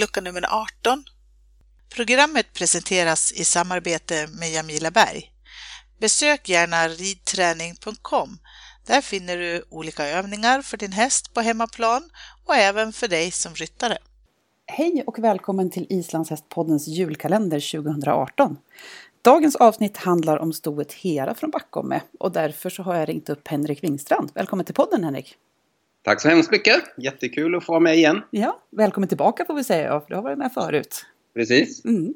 lucka nummer 18. Programmet presenteras i samarbete med Jamila Berg. Besök gärna ridträning.com. Där finner du olika övningar för din häst på hemmaplan och även för dig som ryttare. Hej och välkommen till Islandshästpoddens julkalender 2018. Dagens avsnitt handlar om stoet Hera från Backome och därför så har jag ringt upp Henrik Wingstrand. Välkommen till podden Henrik! Tack så hemskt mycket! Jättekul att få vara med igen. Ja, välkommen tillbaka får vi säga, för du har varit med förut. Precis. Mm.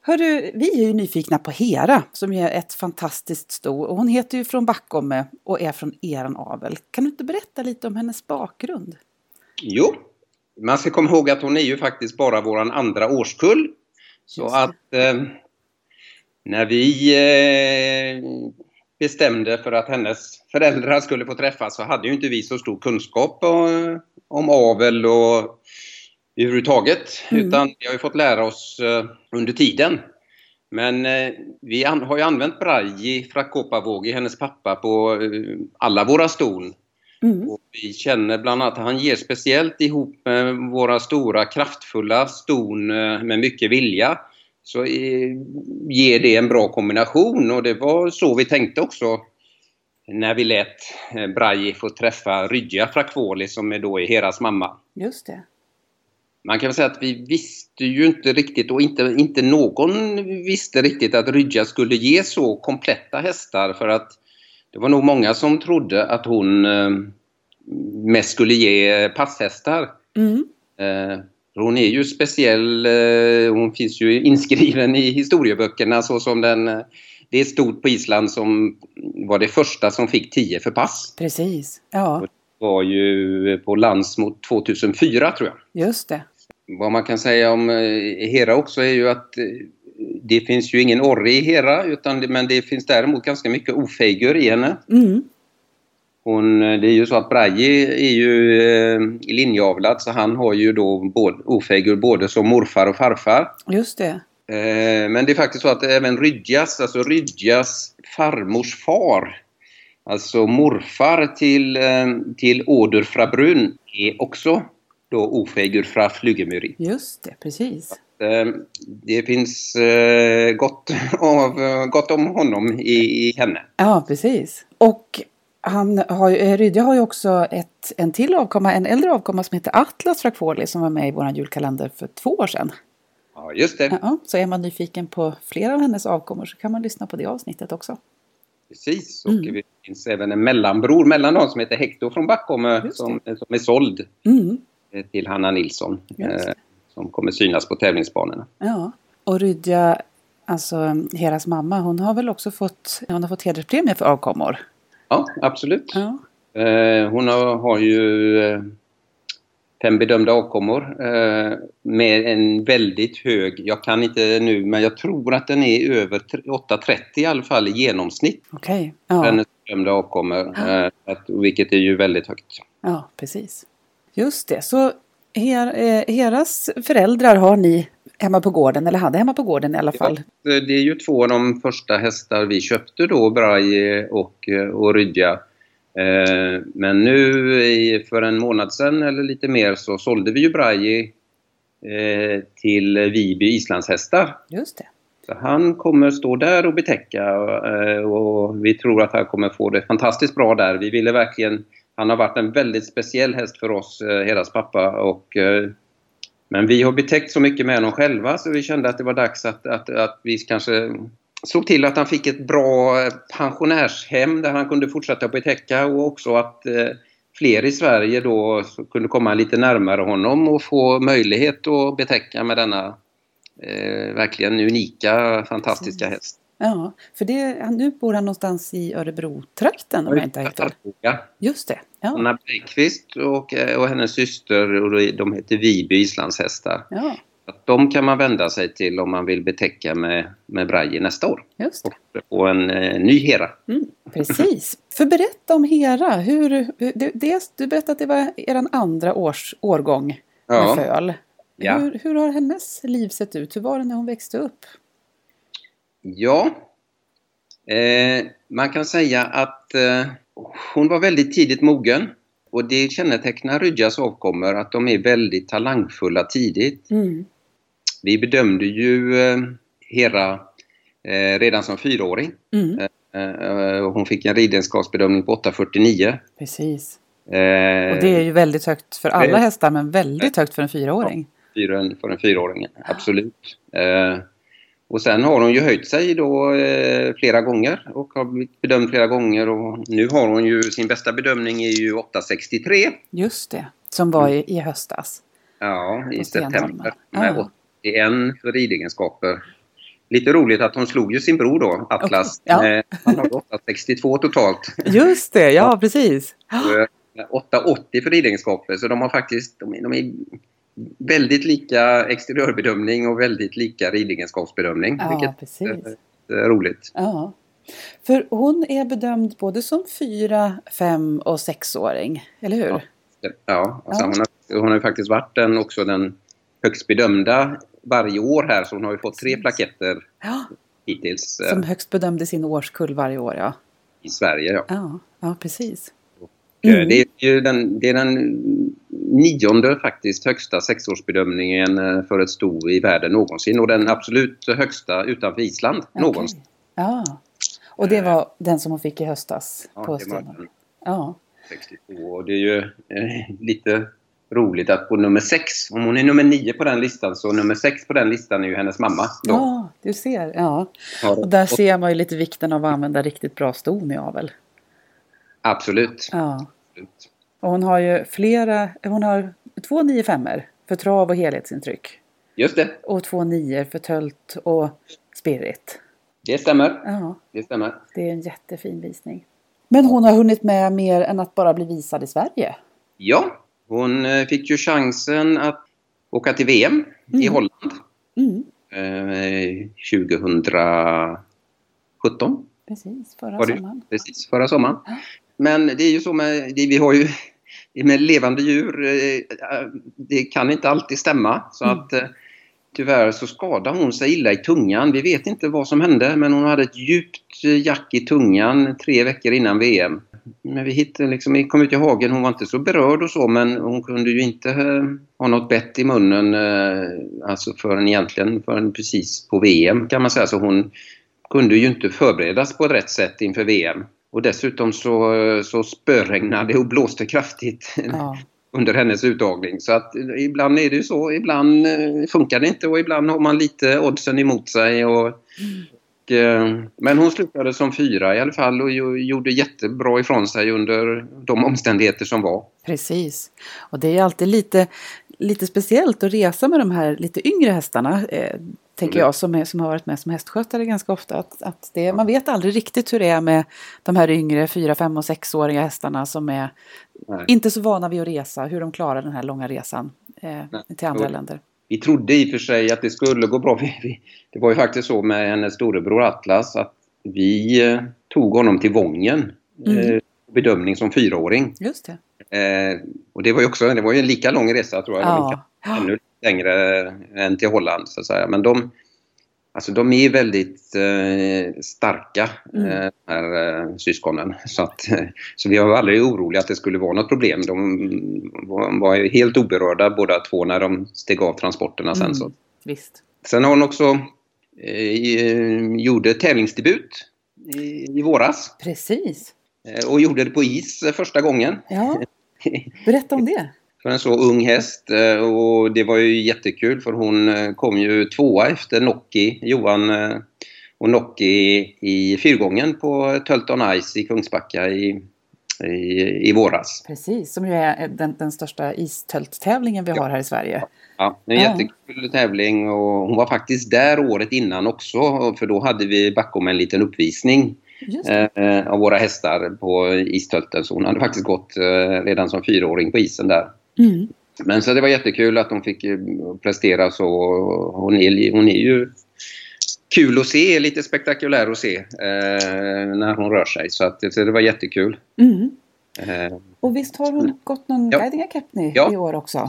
Hörru, vi är ju nyfikna på Hera som är ett fantastiskt sto och hon heter ju från Backome och är från eran avel. Kan du inte berätta lite om hennes bakgrund? Jo, man ska komma ihåg att hon är ju faktiskt bara våran andra årskull. Så att eh, när vi eh, bestämde för att hennes föräldrar skulle få träffas så hade ju inte vi så stor kunskap om, om avel och överhuvudtaget. Mm. Utan vi har ju fått lära oss eh, under tiden. Men eh, vi har ju använt Braji Frakopavogi, hennes pappa, på eh, alla våra ston. Mm. Och vi känner bland annat att han ger speciellt ihop med våra stora kraftfulla ston eh, med mycket vilja så ger det en bra kombination och det var så vi tänkte också när vi lät eh, Braji få träffa Rydja Frakvoli som är då är Heras mamma. Just det. Man kan väl säga att vi visste ju inte riktigt och inte, inte någon visste riktigt att Rydja skulle ge så kompletta hästar för att det var nog många som trodde att hon eh, mest skulle ge passhästar. Mm. Eh, hon är ju speciell, eh, hon finns ju inskriven i historieböckerna så som den eh, det är stort på Island som var det första som fick 10 för pass. Precis, ja. Det var ju på lands mot 2004 tror jag. Just det. Vad man kan säga om eh, Hera också är ju att det finns ju ingen orre i Hera utan, men det finns däremot ganska mycket ofejgur i henne. Mm. Hon, det är ju så att Braje är ju eh, linjeavlad så han har ju då både, ofägur både som morfar och farfar. Just det. Eh, men det är faktiskt så att även Rydjas, alltså Rydjas farmors far, alltså morfar till, eh, till Oder fra Brun, är också då ofägur fra Flygemyri. Just det, precis. Eh, det finns eh, gott, av, gott om honom i, i henne. Ja, precis. Och han har, eh, Rydje har ju också ett, en till avkomma, en äldre avkomma som heter Atlas Frakfoli som var med i vår julkalender för två år sedan. Ja, just det. Ja, så är man nyfiken på flera av hennes avkommor så kan man lyssna på det avsnittet också. Precis, och mm. det finns även en mellanbror mellan dem som heter Hector från Backholme som, som är såld mm. Eh, till Hanna Nilsson. Eh, som kommer synas på tävlingsbanorna. Ja, och Rydja, alltså Heras mamma, hon har väl också fått, hon har fått hederspremie för avkommor? Ja, absolut. Ja. Eh, hon har, har ju eh, fem bedömda avkommor eh, med en väldigt hög, jag kan inte nu, men jag tror att den är över 8,30 i alla fall i genomsnitt. Okej. Okay. Ja. Hennes bedömda avkommor, ja. vilket är ju väldigt högt. Ja, precis. Just det, så Her, Heras föräldrar har ni hemma på gården, eller hade hemma på gården i alla fall. Ja, det är ju två av de första hästar vi köpte då, Braje och, och Rydja. Eh, men nu för en månad sedan eller lite mer så sålde vi ju Braje eh, till Viby islandshästar. Just det. Så han kommer stå där och betäcka eh, och vi tror att han kommer få det fantastiskt bra där. Vi ville verkligen, han har varit en väldigt speciell häst för oss, Heras pappa och men vi har betäckt så mycket med honom själva så vi kände att det var dags att, att, att vi kanske såg till att han fick ett bra pensionärshem där han kunde fortsätta betäcka och också att eh, fler i Sverige då kunde komma lite närmare honom och få möjlighet att betäcka med denna eh, verkligen unika, fantastiska häst. Ja, för det, nu bor han någonstans i Örebro-trakten om jag inte har helt fel. Just det. Ja. Anna Bergqvist och, eh, och hennes syster, och de heter Viby islandshästar. Ja. Att de kan man vända sig till om man vill betäcka med, med Braje nästa år. Just det. Och få en eh, ny Hera. Mm, precis. För berätta om Hera. Hur, det, det, du berättade att det var er andra års, årgång ja. med föl. Ja. Hur, hur har hennes liv sett ut? Hur var det när hon växte upp? Ja, eh, man kan säga att eh, hon var väldigt tidigt mogen. Och det kännetecknar Rydjas avkommor att de är väldigt talangfulla tidigt. Mm. Vi bedömde ju eh, Hera eh, redan som fyraåring. Mm. Eh, hon fick en ridenskapsbedömning på 8,49. Precis. Eh, Och det är ju väldigt högt för alla hästar men väldigt högt för en fyraåring. fyren för en fyraåring, absolut. Och sen har hon ju höjt sig då eh, flera gånger och har blivit bedömd flera gånger och nu har hon ju sin bästa bedömning är ju 8,63. Just det. Som var i, i höstas. Ja, i september. Med Ah. 81 för ridegenskaper. Lite roligt att hon slog ju sin bror då, Atlas. Okej, ja. Eh, han har 8,62 totalt. Just det, ja precis. Och, eh, 8,80 för ridegenskaper. Så de har faktiskt, de, är- de är väldigt lika exteriörbedömning och väldigt lika ridegenskapsbedömning. Ja, vilket precis. är roligt. Ja. För hon är bedömd både som fyra, fem och sexåring, eller hur? Ja. Ja, alltså Ja. Hon, har, hon har faktiskt varit den, också den högst bedömda varje år här så hon har ju fått tre plaketter Ja, hittills eh, som högst bedömd i sin årskull varje år, ja. i Sverige. Ja. Ja, ja precis. Eh, Mm. Det är ju den, det är den nionde faktiskt högsta sexårsbedömningen eh, för ett sto i världen någonsin och den absolut högsta utanför Island någonsin. Okej. Ja. Och det var den som hon fick i höstas Ja, på den Ja. 62 och det är ju eh, lite roligt att på nummer sex, om hon är nummer nio på den listan så nummer sex på den listan är ju hennes mamma. Då. ja, du ser. Ja. Och där ser man ju lite vikten av att använda riktigt bra ston i avel. Absolut. Ja. absolut. Och hon har ju flera, hon har två 9 för trav och helhetsintryck. Just det, Och två nior för tölt och spirit. det stämmer. Ja, Det stämmer. det är en jättefin visning. Men hon har hunnit med mer än att bara bli visad i Sverige. Ja, hon eh, fick ju chansen att åka till VM i Mm. Holland Mm, eh, 2017. precis, förra sommaren. Precis, förra sommaren. Men det är ju så med, det, vi har ju med levande djur, eh, det kan inte alltid stämma. Så Mm. att eh, tyvärr så skadade hon sig illa i tungan. Vi vet inte vad som hände men hon hade ett djupt eh, jack i tungan tre veckor innan VM. Men vi hittade liksom, vi kom ut i hagen, hon var inte så berörd och så men hon kunde ju inte ha något bett i munnen alltså förrän egentligen förrän precis på VM kan man säga. Så hon kunde ju inte förberedas på rätt sätt inför VM. Och dessutom så, så spöregnade och blåste kraftigt Ja, under hennes uttagning. Så att eh, ibland är det ju så, ibland eh, funkar det inte och ibland har man lite oddsen emot sig. Och, och, eh, men hon slutade som fyra i alla fall och gjorde jättebra ifrån sig under de omständigheter som var. precis. Och det är alltid lite, lite speciellt att resa med de här lite yngre hästarna. Tänker Mm. jag som, är, som har varit med som hästskötare ganska ofta. Att, att det, man vet aldrig riktigt hur det är med de här yngre fyra, fem och sexåriga hästarna som är Nej. inte så vana vid att resa. Hur de klarar den här långa resan eh, till andra Och- länder. Vi trodde i och för sig att det skulle gå bra. Det var ju faktiskt så med hennes storebror Atlas att vi eh, tog honom till Vången. Mm. Eh, bedömning som fyraåring. Just det. Eh, och det var ju också det var ju en lika lång resa tror jag. Ja. Ja. Ännu längre än till Holland så att säga. Men de, alltså, de är väldigt eh, starka, Mm. eh, de här eh, syskonen. Så, att, eh, så vi var aldrig oroliga att det skulle vara något problem. De var, helt oberörda båda två när de steg av transporterna sen. Mm. Så. Visst. Sen har hon också eh, gjorde tävlingsdebut i, i våras. Precis. Eh, och gjorde det på is eh, första gången. Ja, berätta om det. För en så ung häst och och det var ju jättekul för hon eh, kom ju tvåa efter Nocki, Johan eh, och Nocki i fyrgången på Tölton Ice i Kungsbacka i, i, i våras. Precis, som ju är den, den största istälttävlingen vi Ja. har här i Sverige. Ja, en Ja. jättekul tävling och hon var faktiskt där året innan också för då hade vi bakom en liten uppvisning eh, av våra hästar på istölten så hon hade faktiskt gått eh, redan som fyraåring på isen där. Mm. Men så det var jättekul att de fick eh, prestera så. Hon är, hon är ju kul att se, lite spektakulär att se eh, när hon rör sig. Så, att, så det var jättekul. Mm. Eh, Och visst har hon gått någon Ja. Guiding Academy Ja. i år också?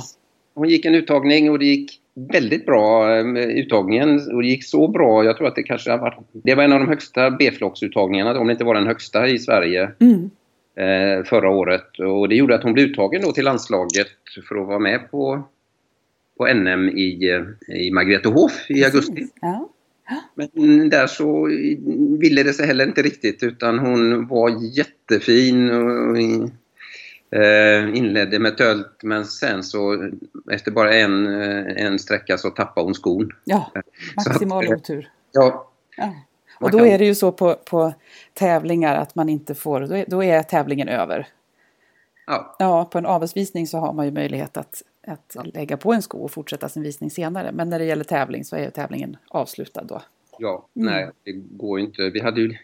hon gick en uttagning och det gick väldigt bra eh, uttagningen. Och det gick så bra, jag tror att det kanske varit... Det var en av de högsta B-flocksuttagningarna, om det inte var den högsta i Sverige. Mm. Eh, förra året. Och det gjorde att hon blev uttagen då till landslaget för att vara med på, på NM i, eh, i Margretehof i augusti. Ja. Men där så ville det sig heller inte riktigt utan hon var jättefin och eh, inledde med tölt men sen så efter bara en, en sträcka så tappade hon skon. Ja, maximal otur. Ja, Ja. Och då kan- är det ju så på, på tävlingar att man inte får, då är, då är tävlingen över. ja, Ja, på en avelsvisning så har man ju möjlighet att, att lägga på en sko och fortsätta sin visning senare. Men när det gäller tävling så är ju tävlingen avslutad då. ja, Mm. nej det går ju inte. Vi hade ju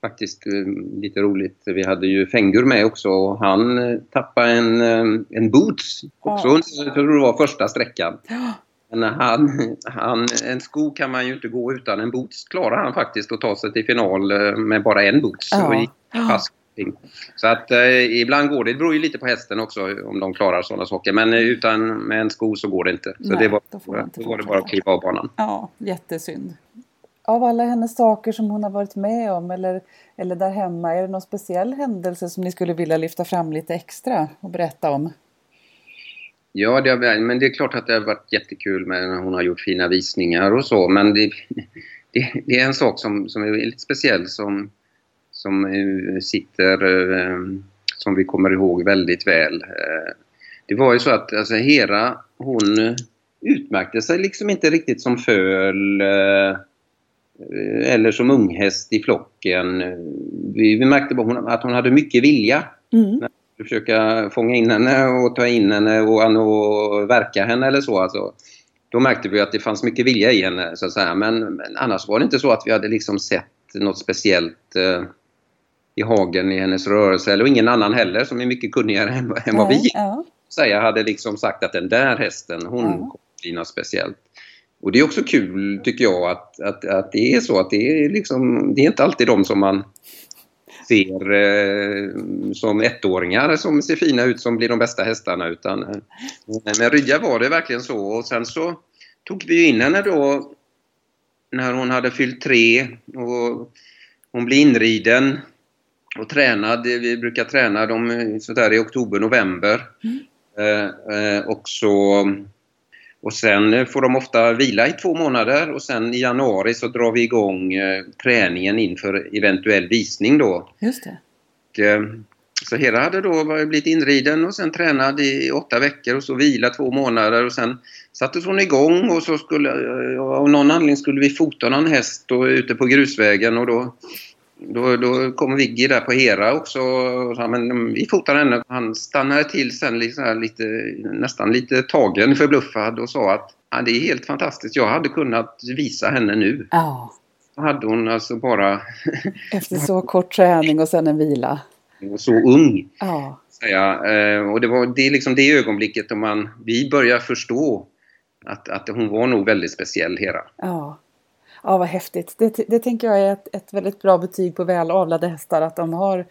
faktiskt eh, lite roligt, vi hade ju Fengur med också och han eh, tappade en, eh, en boots också, Ja. jag tror det var första sträckan. Ja. Men han, han, en sko kan man ju inte gå utan en boots klarar han faktiskt att ta sig till final eh, med bara en boots. Ja. Fast. Så att eh, ibland går det, det beror ju lite på hästen också om de klarar sådana saker. Men eh, utan med en sko så går det inte. Så Nej, det var, då får då var det bara att kliva av banan. Ja, jättesynd. Av alla hennes saker som hon har varit med om eller, eller där hemma, är det någon speciell händelse som ni skulle vilja lyfta fram lite extra och berätta om? Ja, det, har- men det är klart att det har varit jättekul med när hon har gjort fina visningar och så. Men det, det, det är en sak som, som är lite speciell som, som eh, sitter, eh, som vi kommer ihåg väldigt väl. Eh, Det var ju så att alltså, Hera, hon utmärkte sig liksom inte riktigt som föl eller som unghäst i flocken. Vi, vi märkte bara att hon hade mycket vilja Mm. Försöka fånga in henne och ta in henne och, och verka henne eller så. Alltså, då märkte vi att det fanns mycket vilja i henne så att säga. Men, men annars var det inte så att vi hade liksom sett något speciellt eh, i hagen i hennes rörelse. Eller ingen annan heller som är mycket kunnigare än, än vad vi ja. säga hade liksom sagt att den där hästen, hon Ja. kommer bli något speciellt. Och det är också kul tycker jag att, att, att det är så att det är liksom, det är inte alltid de som man ser eh, som ettåringar som ser fina ut som blir de bästa hästarna utan eh, med Rydja var det verkligen så och sen så tog vi in henne då när hon hade fyllt tre och hon blev inriden och tränad. Vi brukar träna dem eh, sådär i oktober, november. Eh, eh, och, så, och sen får de ofta vila i två månader och sen i januari så drar vi igång eh, träningen inför eventuell visning då. Just det. Och, eh, så Hera hade då blivit inriden och sen tränad i åtta veckor och så vila två månader och sen sattes hon igång och så skulle, eh, av någon anledning skulle vi fota någon häst ute på grusvägen och då då, då kom Viggy där på Hera också och sa men mm, vi fotar henne. Han stannade till sen liksom lite, nästan lite tagen, förbluffad och sa att ja, det är helt fantastiskt, jag hade kunnat visa henne nu. Ja, Då hade hon alltså bara efter så kort träning och sen en vila. så ung. Ja, säga. Eh, Och det var det, är liksom det ögonblicket då man, vi börjar förstå att, att hon var nog väldigt speciell, Hera. ja. Ja, vad häftigt. Det, det tänker jag är ett, ett väldigt bra betyg på väl avlade hästar. Att de har,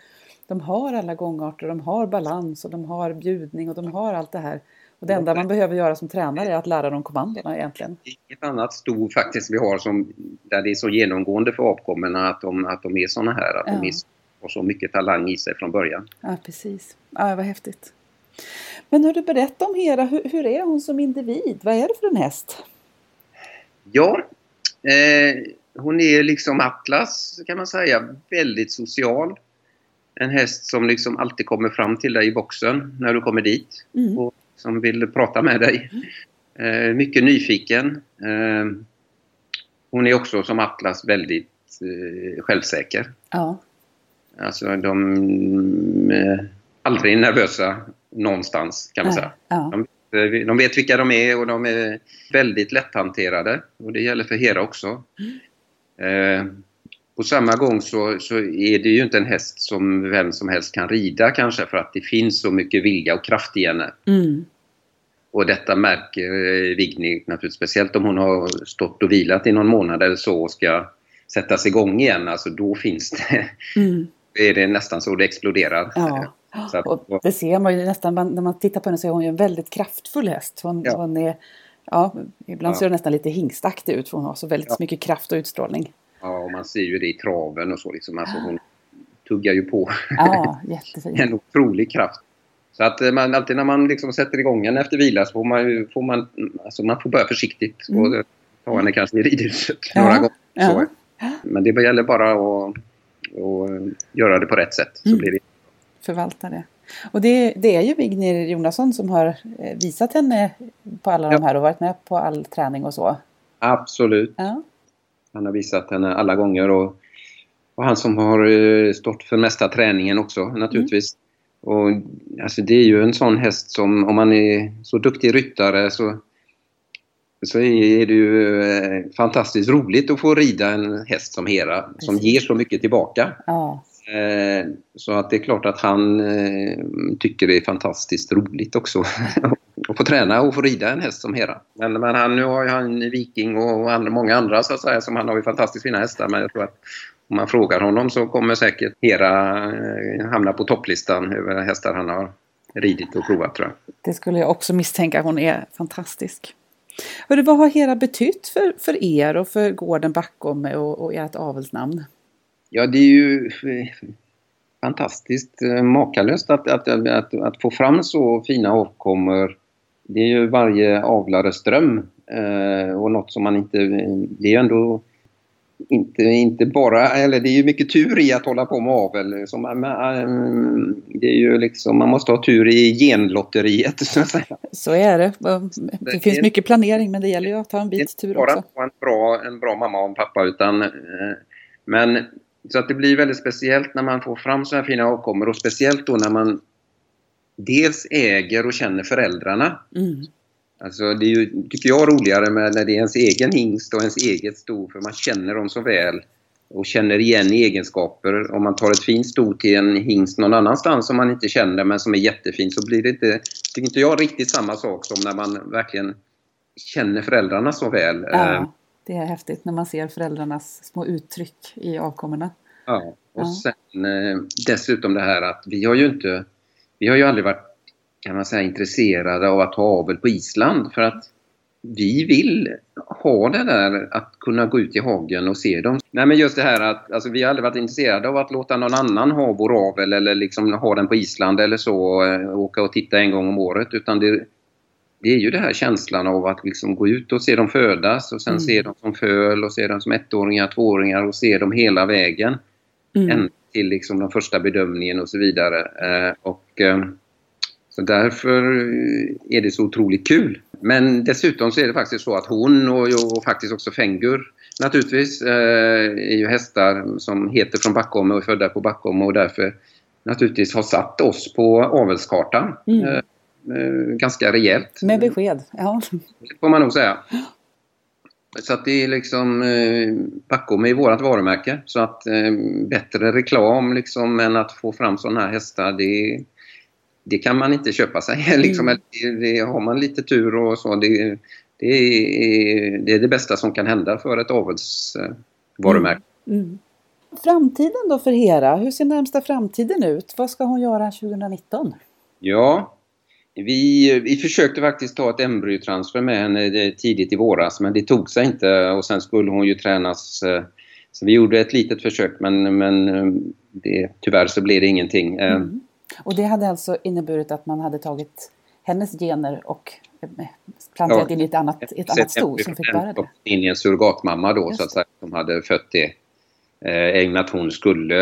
de har alla gångarter, de har balans och de har bjudning och de har allt det här. Och det enda man behöver göra som tränare är att lära dem kommandona egentligen. Ett annat sto faktiskt vi har som, där det är så genomgående för apkommorna att de, att de är såna här, att de Ja. är, så- har så mycket talang i sig från början. Ja, precis. Ja, vad häftigt. Men hur du berätta om Hera, hur, hur är hon som individ? Vad är det för en häst? Ja, eh, hon är liksom Atlas kan man säga, väldigt social. En häst som liksom alltid kommer fram till dig i boxen när du kommer dit. Mm. och som vill prata med dig. Eh, mycket nyfiken. Eh, hon är också som Atlas väldigt eh, självsäker. Ja, Alltså de är aldrig nervösa någonstans kan man säga. ja, Eh, De vet vilka de är och de är väldigt lätthanterade. Och det gäller för Hera också. Eh, på samma gång så, så är det ju inte en häst som vem som helst kan rida kanske för att det finns så mycket vilja och kraft i henne. mm. Och detta märker eh, Vigny naturligtvis speciellt om hon har stått och vilat i någon månad eller så och ska sättas igång igen. Alltså då finns det, Mm. är det nästan så det exploderar. ja. Att- Och det ser man ju nästan, när man tittar på henne så är hon ju en väldigt kraftfull häst. Hon, Ja. hon är, ja, ibland Ja. ser hon nästan lite hingstaktig ut för hon har så väldigt Ja. mycket kraft och utstrålning. Ja, och man ser ju det i traven och så liksom. Alltså hon tuggar ju på. Ja, jättefint. en otrolig kraft. Så att eh, man, alltid när man liksom sätter igång en efter vila så får man, får man, alltså man får börja försiktigt. Mm. Och ta henne kanske i ridhuset några gånger. Så. Men det gäller bara att, att göra det på rätt sätt. Så Mm. blir det. Förvalta det. Och det, det är ju Vignir Jonasson som har eh, visat henne på alla de Ja. här och varit med på all träning och så. Absolut. Ja, Han har visat henne alla gånger och, och han som har eh, stått för mesta träningen också naturligtvis. Och alltså det är ju en sån häst som om man är så duktig ryttare så, så är det ju eh, fantastiskt roligt att få rida en häst som Hera som ger så mycket tillbaka. ja, så att det är klart att han eh, tycker det är fantastiskt roligt också att få träna och få rida en häst som Hera. Men, men han, nu har ju han Viking och andra, många andra så att säga som han har ju fantastiskt fina hästar men jag tror att om man frågar honom så kommer säkert Hera eh, hamna på topplistan över hästar han har ridit och provat tror jag. det skulle jag också misstänka. Hon är fantastisk. Hörru, vad har Hera betytt för, för er och för gården Backome och, och ert avelsnamn? Ja, det är ju eh, fantastiskt eh, makalöst att, att, att, att få fram så fina avkommor. Det är ju varje avlares dröm eh, och något som man inte... Det är ju ändå inte, inte bara... Eller det är ju mycket tur i att hålla på med avel. Så man, man, det är ju liksom, man måste ha tur i genlotteriet så att säga. Så är det. Det Det finns är- mycket planering men det gäller ju att ha en Det är bit inte tur bara också. att vara en bra, en bra mamma och en pappa utan... Men så att det blir väldigt speciellt när man får fram så här fina avkommor och speciellt då när man dels äger och känner föräldrarna. Mm. Alltså det är ju, tycker jag, roligare med när det är ens egen hingst och ens eget sto för man känner dem så väl och känner igen egenskaper. Om man tar ett fint sto till en hingst någon annanstans som man inte känner men som är jättefin så blir det inte, tycker inte jag, riktigt samma sak som när man verkligen känner föräldrarna så väl. Eh, Ja, det är häftigt när man ser föräldrarnas små uttryck i avkommorna. Ja, och sen eh, dessutom det här att vi har ju inte, vi har ju aldrig varit kan man säga intresserade av att ha avel på Island för att vi vill ha det där att kunna gå ut i hagen och se dem. Nej men just det här att alltså, vi har aldrig varit intresserade av att låta någon annan ha vår avel eller liksom ha den på Island eller så, eh, åka och titta en gång om året utan det, det är ju det här känslan av att liksom gå ut och se dem födas och sen Mm. se dem som föl och se dem som ettåringar, tvååringar och se dem hela vägen Mm. ända till liksom den första bedömningen och så vidare. Eh, och, eh, så därför eh, är det så otroligt kul. Men dessutom så är det faktiskt så att hon och, och faktiskt också Fengur naturligtvis eh, är ju hästar som heter från Backome och är födda på Backome och därför naturligtvis har satt oss på avelskartan. Mm. Eh, ganska rejält Med besked. Ja. får man nog säga. Så att det är liksom eh, är vårt varumärke. Så att eh, bättre reklam liksom än att få fram sådana här hästar det, det kan man inte köpa sig. liksom, Mm. Eller det, det, har man lite tur och så det, det, är, det är det bästa som kan hända för ett avelsvarumärke. Eh, varumärke. Mm. Framtiden då för Hera, hur ser närmsta framtiden ut? Vad ska hon göra 2019? Ja, vi, vi försökte faktiskt ta ett embryotransfer med henne eh, tidigt i våras men det tog sig inte och sen skulle hon ju tränas. eh, Så vi gjorde ett litet försök men, men eh, det, tyvärr så blev det ingenting. Mm. Och det hade alltså inneburit att man hade tagit hennes gener och planterat Ja. in i ett annat, ett annat sto som fick bära det. In i en surrogatmamma då Just så att säga, som hade fött det. Med att hon skulle,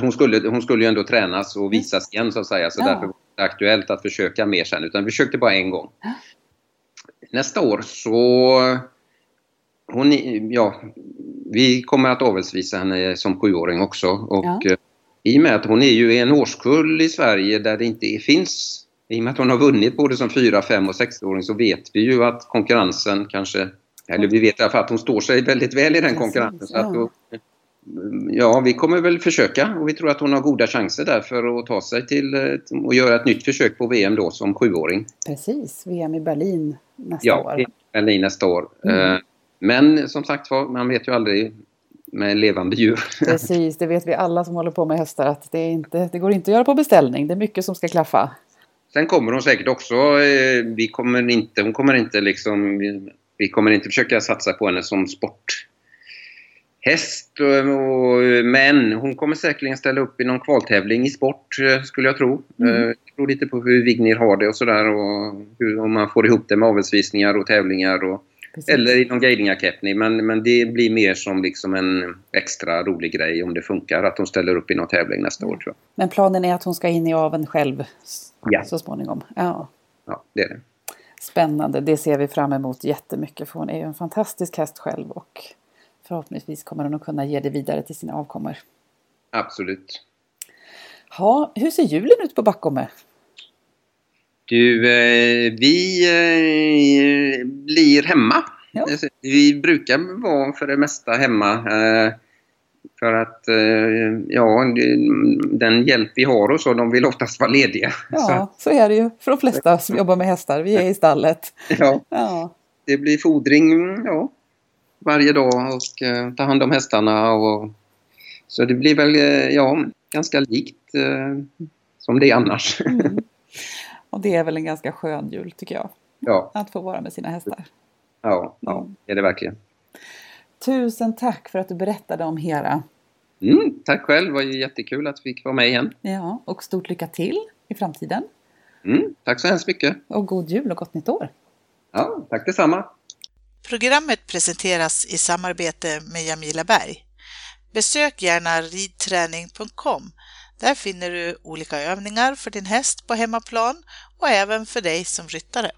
hon skulle... Hon skulle ju ändå tränas och visas igen så att säga så Ja. därför var aktuellt att försöka mer sen utan vi försökte bara en gång. Nästa år så... Hon, ja, vi kommer att avelsvisa henne som sjuåring också och Ja. eh, i och med att hon är ju en årskull i Sverige där det inte finns i och med att hon har vunnit både som 4, 5 och 6-åring så vet vi ju att konkurrensen kanske, eller vi vet i alla fall att hon står sig väldigt väl i den Precis, konkurrensen. Så att då, ja, vi kommer väl försöka och vi tror att hon har goda chanser där för att ta sig till eh, och göra ett nytt försök på VM då som sjuåring. Precis, VM i Berlin nästa Ja, år. i Berlin nästa år. Mm. Eh, Men som sagt var, man vet ju aldrig med levande djur. Precis, det vet vi alla som håller på med hästar att det, inte, det går inte att göra på beställning. Det är mycket som ska klaffa. Sen kommer hon säkert också, eh, vi kommer inte, hon kommer inte liksom, vi kommer inte försöka satsa på henne som sport häst. Och, men hon kommer säkerligen ställa upp i någon kvaltävling i sport skulle jag tro. Mm. Det beror lite på hur Vignir har det och sådär och hur, om man får ihop det med avelsvisningar och tävlingar. Och, eller i någon guidingakeppni. Men, men det blir mer som liksom en extra rolig grej om det funkar att hon ställer upp i någon tävling nästa år tror jag. Men planen är att hon ska in i aven själv ja. så småningom? Ja. ja, det är det. Spännande, det ser vi fram emot jättemycket för hon är ju en fantastisk häst själv och förhoppningsvis kommer hon att kunna ge det vidare till sina avkommor. Absolut. Ja, hur ser julen ut på Backome? Du, eh, vi eh, blir hemma. Ja. Vi brukar vara för det mesta hemma. Eh, för att, eh, ja, den hjälp vi har och så, de vill oftast vara lediga. Ja, så, så är det ju för de flesta som jobbar med hästar. Vi är i stallet. Ja, ja. det blir fodring ja, varje dag och eh, ta hand om hästarna. Och, så det blir väl, eh, ja, ganska likt eh, som det är annars. Mm. Och det är väl en ganska skön jul tycker jag. Ja. Att få vara med sina hästar. Ja, ja mm. det är det verkligen. Tusen tack för att du berättade om Hera. Mm, tack själv, det var ju jättekul att vi fick vara med igen. Ja, och stort lycka till i framtiden. Mm, tack så hemskt mycket. Och god jul och gott nytt år. Ja, tack detsamma. Programmet presenteras i samarbete med Jamila Berg. Besök gärna ridträning.com. Där finner du olika övningar för din häst på hemmaplan och även för dig som ryttare.